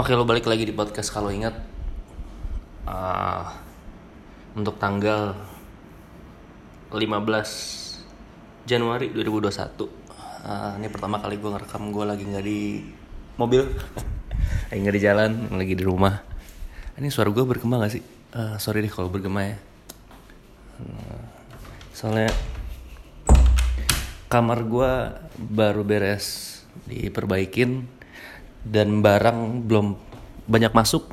Oke, lo balik lagi di podcast kalau ingat uh, untuk tanggal 15 Januari 2021. Uh, ini pertama kali gue ngerekam gue lagi nggak di mobil, lagi nggak di jalan, lagi di rumah. Ini suara gue bergema gak sih? Uh, sorry deh kalau bergema ya. Uh, soalnya kamar gue baru beres diperbaikin dan barang belum banyak masuk.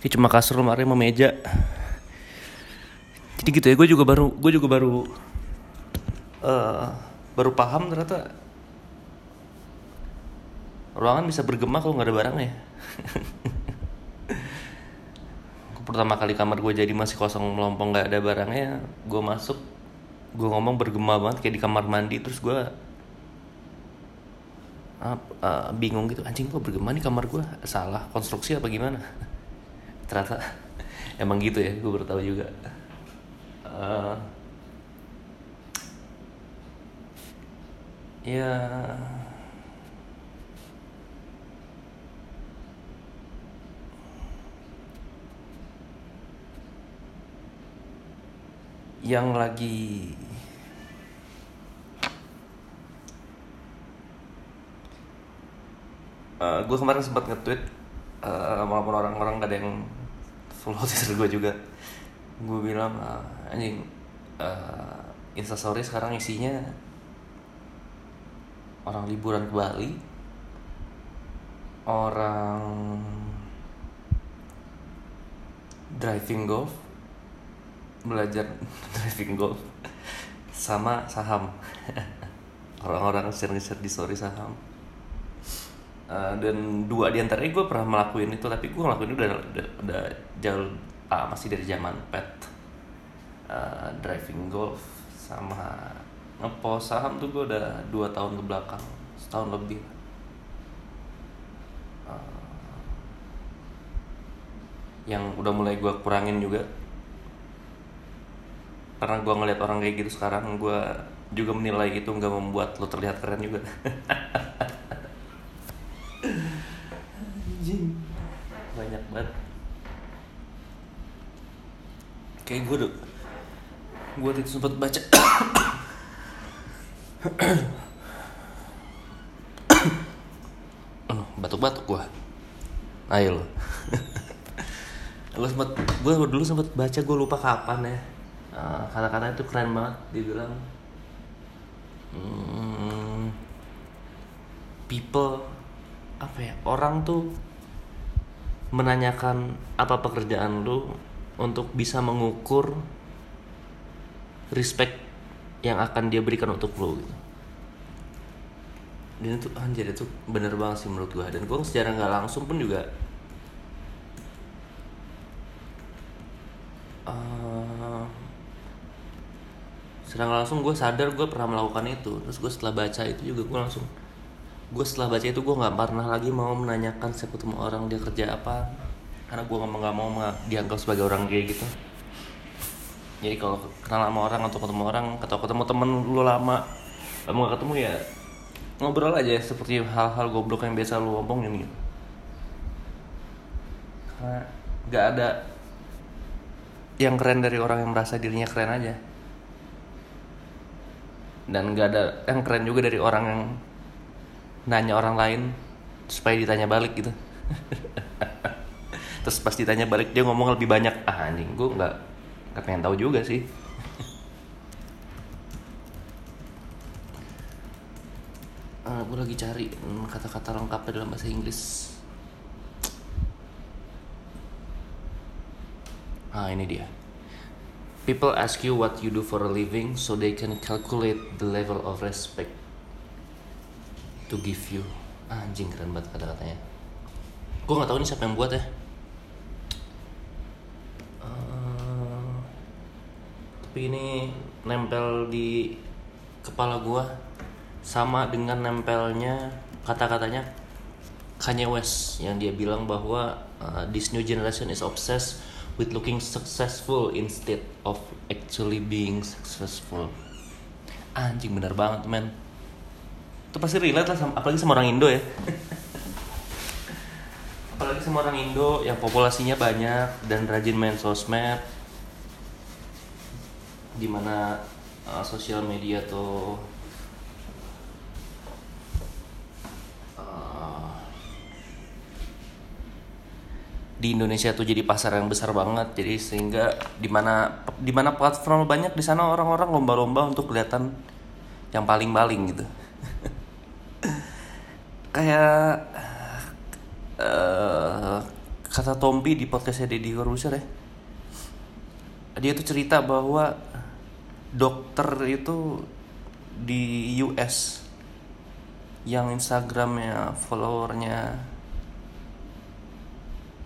Ini cuma kasur lemari sama meja. Jadi gitu ya gue juga baru gue juga baru uh, baru paham ternyata ruangan bisa bergema kalau nggak ada barangnya pertama kali kamar gue jadi masih kosong melompong nggak ada barangnya gue masuk gue ngomong bergema banget kayak di kamar mandi terus gue uh, bingung gitu anjing kok bergema nih kamar gue salah konstruksi apa gimana? Ternyata emang gitu ya gue baru juga. Uh, ya. Yang lagi uh, gue kemarin sempat nge-tweet uh, walaupun orang-orang ada yang follow Twitter gue juga. Gue bilang uh, anjing uh, instastory sekarang isinya orang liburan ke Bali orang driving golf belajar driving golf sama saham. Orang-orang share-share di story saham Uh, dan dua di antaranya gue pernah melakukan itu tapi gue ngelakuin itu udah udah, udah jauh ah, masih dari zaman pet uh, driving golf sama ngepost saham tuh gue udah dua tahun ke belakang setahun lebih. Uh, yang udah mulai gue kurangin juga. Karena gue ngeliat orang kayak gitu sekarang gue juga menilai itu nggak membuat lo terlihat keren juga anjing banyak banget kayak gue tuh. Gue tadi sempat baca. Batuk-batuk gue ayo lo gue sempat gue dulu sempat baca gue lupa kapan ya. Kata-kata itu keren banget dibilang hmm, people apa ya orang tuh menanyakan apa pekerjaan lu untuk bisa mengukur respect yang akan dia berikan untuk lu gitu. Dan itu anjir itu bener banget sih menurut gua. Dan gua secara nggak langsung pun juga uh, secara langsung gue sadar gue pernah melakukan itu. Terus gue setelah baca itu juga gue langsung gue setelah baca itu gue nggak pernah lagi mau menanyakan setiap ketemu orang dia kerja apa karena gue nggak mau dianggap sebagai orang kayak gitu. Jadi kalau kenal sama orang atau ketemu orang atau ketemu temen lu lama lama gak ketemu ya ngobrol aja seperti hal-hal goblok yang biasa lu omongin gitu. Karena nggak ada yang keren dari orang yang merasa dirinya keren aja. Dan nggak ada yang keren juga dari orang yang nanya orang lain supaya ditanya balik gitu terus pas ditanya balik dia ngomong lebih banyak ah anjing gue nggak nggak pengen tahu juga sih. Uh, gue lagi cari kata-kata lengkapnya dalam bahasa Inggris. Ah ini dia. People ask you what you do for a living so they can calculate the level of respect to give you. Anjing keren banget kata-katanya. Gue nggak tahu nih siapa yang buat ya tapi ini nempel di kepala gue sama dengan nempelnya kata-katanya Kanye West yang dia bilang bahwa uh, this new generation is obsessed with looking successful instead of actually being successful. Anjing bener banget men. Itu pasti relate lah sama, apalagi sama orang Indo ya. Sama orang Indo yang populasinya banyak dan rajin main sosmed di mana uh, sosial media tuh uh, di Indonesia tuh jadi pasar yang besar banget. Jadi sehingga di mana di mana platform banyak di sana orang-orang lomba-lomba untuk kelihatan yang paling-paling gitu. Kayak uh, kata Tompi di podcastnya Deddy Corbuzier ya dia tuh cerita bahwa dokter itu di US yang Instagramnya followernya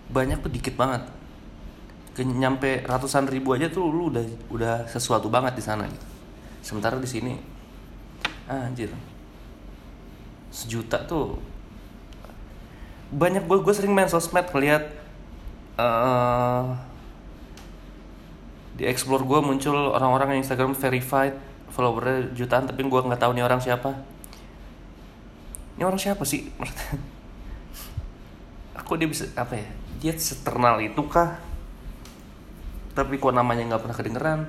banyak tuh dikit banget. Nyampe ratusan ribu aja tuh lu udah udah sesuatu banget di sana gitu. Sementara di sini ah, anjir. Sejuta tuh. Banyak gue gue sering main sosmed ngeliat uh, di explore gue muncul orang-orang yang Instagram verified followernya jutaan tapi gue nggak tahu nih orang siapa. Ini orang siapa sih? Aku dia bisa apa ya? Dia seternal itu kah? Tapi kok namanya nggak pernah kedengeran?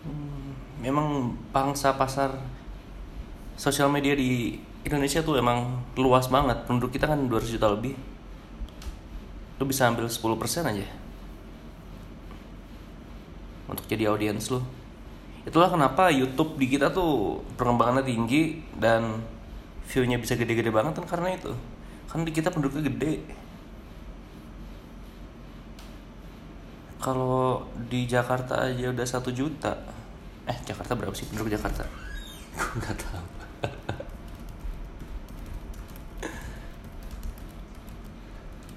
Hmm, memang pangsa pasar sosial media di Indonesia tuh emang luas banget. Penduduk kita kan 200 juta lebih lu bisa ambil 10% aja. Untuk jadi audiens lu. Itulah kenapa YouTube di kita tuh perkembangannya tinggi dan viewnya bisa gede-gede banget kan karena itu. Kan di kita penduduknya gede. Kalau di Jakarta aja udah satu juta. Eh Jakarta berapa sih? Penduduk Jakarta? Gue nggak tahu.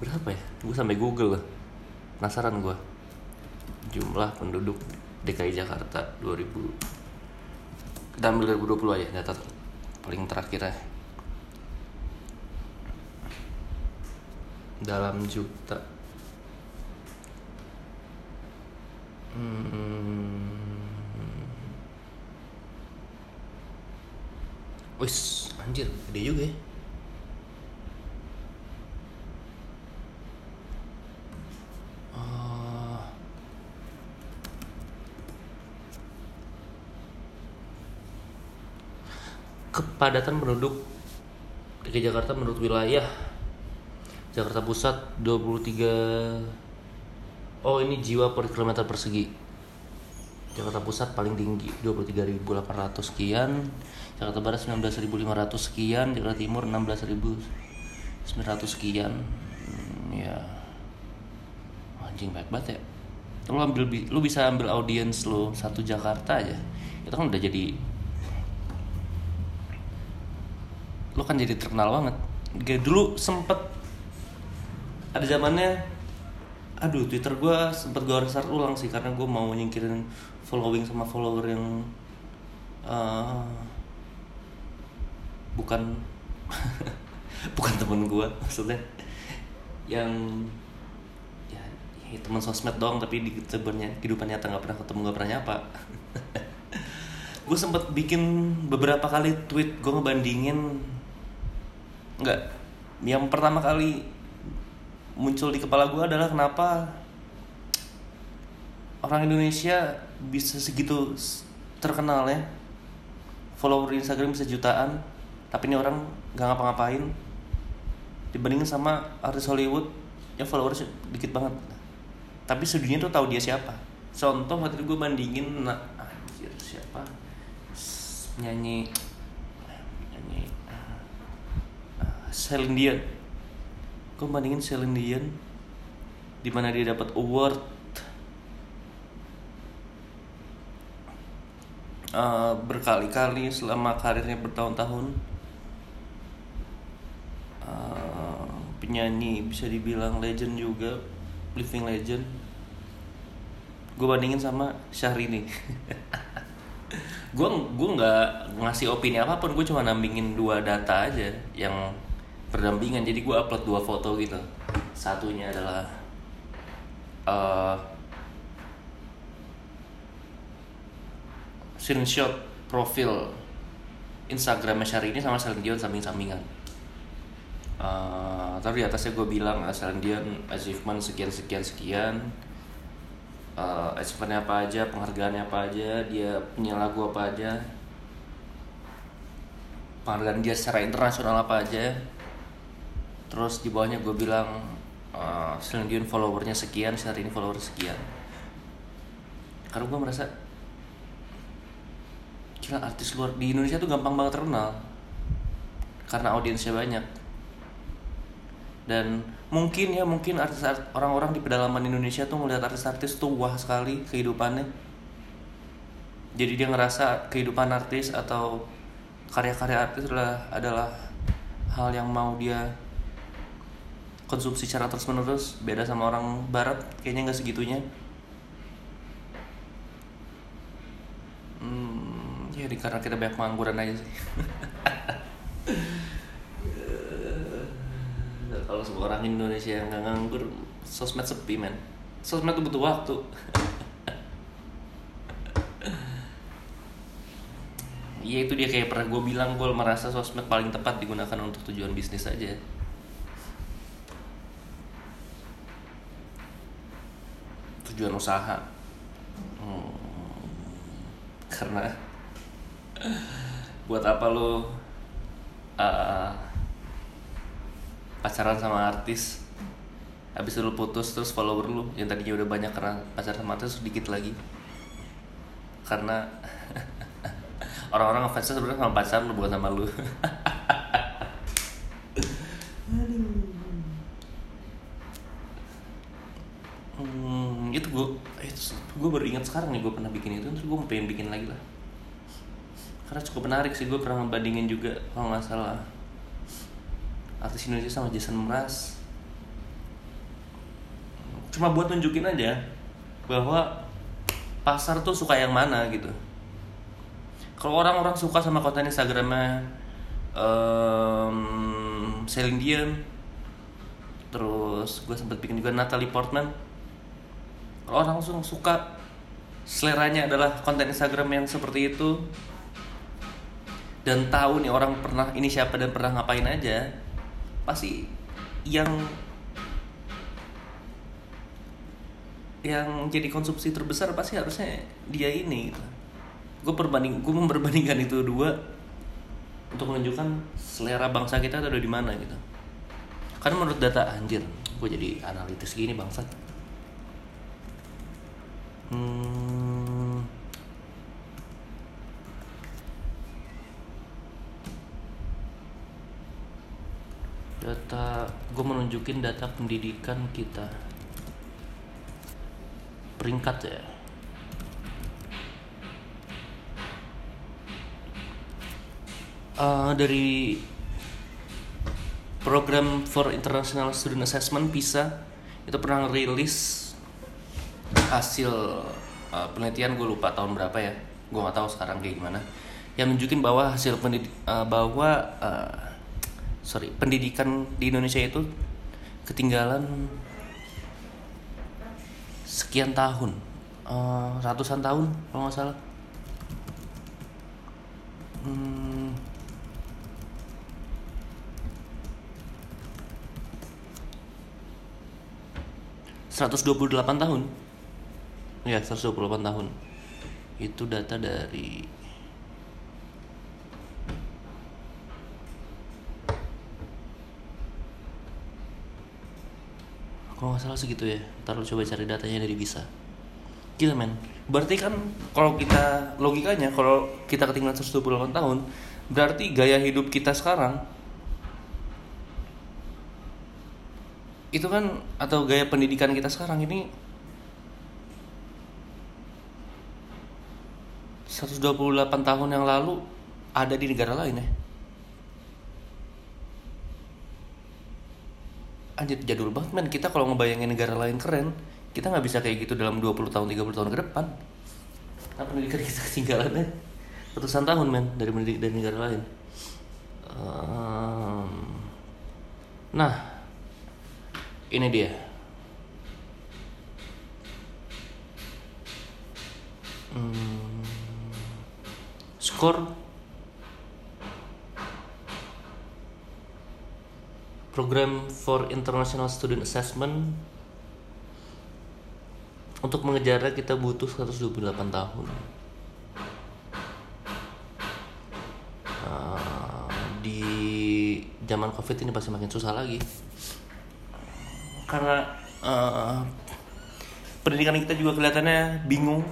Berapa ya gue sampai google lah. Penasaran gue jumlah penduduk DKI Jakarta 2000 kita ambil 2020 aja data paling terakhir ya dalam juta. Hmm. Wis, anjir, gede juga ya. Kepadatan penduduk di Jakarta menurut wilayah Jakarta Pusat 23 oh ini jiwa per kilometer persegi. Jakarta Pusat paling tinggi 23.800 sekian. Jakarta Barat 19.500 sekian. Jakarta Timur 16.900 sekian. Hmm, ya. Anjing baik banget ya. Lu ambil lu bisa ambil audiens lo satu Jakarta aja. Itu kan udah jadi lo kan jadi terkenal banget. Kayak dulu sempet ada zamannya aduh twitter gue sempet gue restart ulang sih karena gue mau nyingkirin following sama follower yang uh, bukan bukan temen gue maksudnya. Yang ya, ya teman sosmed doang tapi di sebenarnya kehidupan nyata nggak pernah ketemu nggak pernah nyapa. Gue sempet bikin beberapa kali tweet gue ngebandingin nggak. Yang pertama kali muncul di kepala gue adalah kenapa orang Indonesia bisa segitu terkenal ya. Follower Instagram bisa jutaan tapi ini orang nggak ngapa-ngapain. Dibandingin sama artis Hollywood yang followersnya dikit banget. Tapi sedunia tuh tahu dia siapa. Contoh waktu gue bandingin nah, anjir siapa? Nyanyi Celine Dion. Gue bandingin Celine Dion di mana dia dapat award. Uh, berkali-kali selama karirnya bertahun-tahun. Uh, penyanyi bisa dibilang legend juga living legend. Gue bandingin sama Syahrini. Gue gue nggak ngasih opini apa pun gue cuma nambingin dua data aja yang berdampingan jadi gue upload dua foto gitu. Satunya adalah uh, screenshot profil Instagramnya Syahrini sama Celine Dion samping-sampingan. Uh, tapi di atasnya gue bilang asal dia achievement sekian sekian sekian. Uh, achievementnya apa aja penghargaannya apa aja dia punya lagu apa aja. Penghargaan dia secara internasional apa aja terus di bawahnya gue bilang uh, Celine followernya sekian saat ini follower sekian. Karena gue merasa gila artis luar di Indonesia tuh gampang banget terkenal. Karena audiensnya banyak. Dan mungkin ya mungkin artis orang-orang di pedalaman Indonesia tuh melihat artis-artis tuh wah sekali kehidupannya. Jadi dia ngerasa kehidupan artis atau karya-karya artis adalah adalah hal yang mau dia konsumsi secara terus menerus beda sama orang barat kayaknya nggak segitunya. Hmm, ya karena kita banyak pengangguran aja sih. Kalau semua orang Indonesia yang nggak nganggur sosmed sepi men. Sosmed tuh butuh waktu. Iya itu dia kayak pernah gue bilang gue merasa sosmed paling tepat digunakan untuk tujuan bisnis aja. Tujuan usaha. Hmm, karena buat apa lo uh, pacaran sama artis? Habis lu putus terus follower lu yang tadinya udah banyak karena pacaran sama artis sedikit lagi. Karena orang-orang ngefans sebenarnya sama pacar lu bukan sama lu hmm, itu gue gue baru ingat sekarang nih gue pernah bikin itu terus gue pengen bikin lagi lah. Karena cukup menarik sih gue pernah ngebandingin juga kalau nggak salah artis Indonesia sama Jason Mraz. Cuma buat nunjukin aja bahwa pasar tuh suka yang mana gitu. Kalau orang-orang suka sama konten Instagramnya um, Celine Dion terus gue sempet bikin juga Natalie Portman orang langsung suka seleranya adalah konten Instagram yang seperti itu. Dan tahu nih orang pernah ini siapa dan pernah ngapain aja pasti yang yang jadi konsumsi terbesar pasti harusnya dia ini gitu. Gue perbanding gue memperbandingkan itu dua untuk menunjukkan selera bangsa kita ada di mana gitu. Karena menurut data anjir gue jadi analitis gini bangsa hmm, data gue menunjukin data pendidikan kita. Peringkat ya. Uh, dari program for international student assessment PISA itu pernah rilis hasil uh, penelitian gue lupa tahun berapa ya. Gue nggak tahu sekarang kayak gimana. Yang nunjukin bahwa hasil pendid uh, bahwa uh, sorry pendidikan di Indonesia itu ketinggalan sekian tahun. Uh, ratusan tahun kalau nggak salah. Hmm, 128 tahun ya 128 tahun. Itu data dari kalau nggak salah segitu ya. Ntar lu coba cari datanya dari bisa gila men. Berarti kan kalau kita logikanya kalau kita ketinggalan 128 tahun berarti gaya hidup kita sekarang itu kan atau gaya pendidikan kita sekarang ini 128 tahun yang lalu ada di negara lain ya? Anjir jadul banget men. Kita kalau ngebayangin negara lain keren kita nggak bisa kayak gitu dalam 20 tahun 30 tahun ke depan. Nah pendidikan kita ketinggalannya ratusan tahun men dari dari negara lain. Um, nah ini dia. Hmm, skor? Program for international student assessment. Untuk mengejarnya kita butuh 128 tahun. Uh, di zaman covid ini pasti makin susah lagi. Karena uh, pendidikan kita juga kelihatannya bingung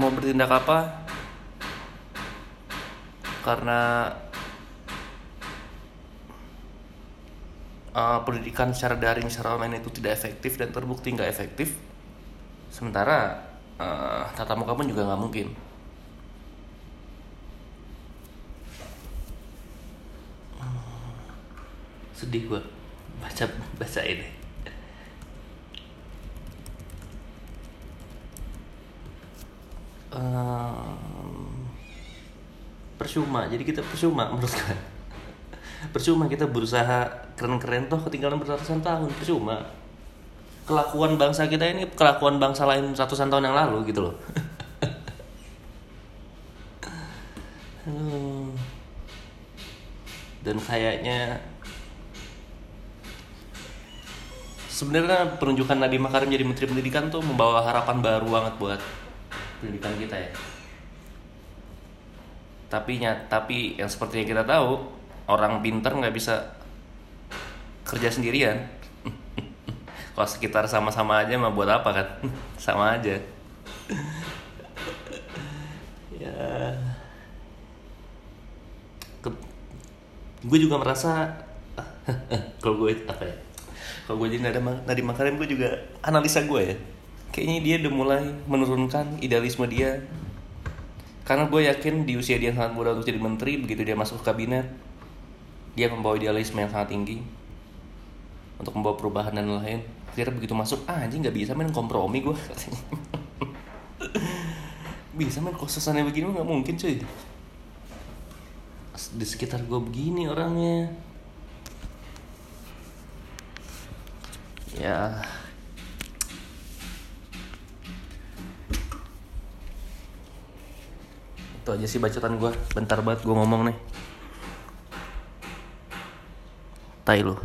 mau bertindak apa? Karena uh, pendidikan secara daring secara online itu tidak efektif dan terbukti nggak efektif. Sementara uh, tatap muka pun juga nggak mungkin. Sedih gua baca baca ini Ehm, percuma. Jadi kita percuma menurut gue percuma kita berusaha keren-keren. Toh ketinggalan beratusan tahun percuma. Kelakuan bangsa kita ini kelakuan bangsa lain ratusan tahun yang lalu gitu loh. Dan kayaknya sebenarnya penunjukan Nadiem Makarim jadi Menteri Pendidikan tuh membawa harapan baru banget buat pendidikan kita ya. Tapi tapi yang seperti yang kita tahu orang pinter nggak bisa kerja sendirian. Kalau sekitar sama-sama aja mah buat apa kan? sama aja. ya. Gue juga merasa kalau gue apa ya? kalau gue jadi Nadiem Makarim gue juga analisa gue ya kayaknya dia udah mulai menurunkan idealisme dia. Karena gue yakin di usia dia sangat muda untuk jadi menteri begitu dia masuk ke kabinet dia membawa idealisme yang sangat tinggi untuk membawa perubahan dan lain akhirnya begitu masuk ah anjing nggak bisa main kompromi gue bisa main kosesannya begini nggak mungkin cuy. Di sekitar gue begini orangnya. Ya itu aja sih bacotan gue bentar banget gue ngomong nih. Tai lu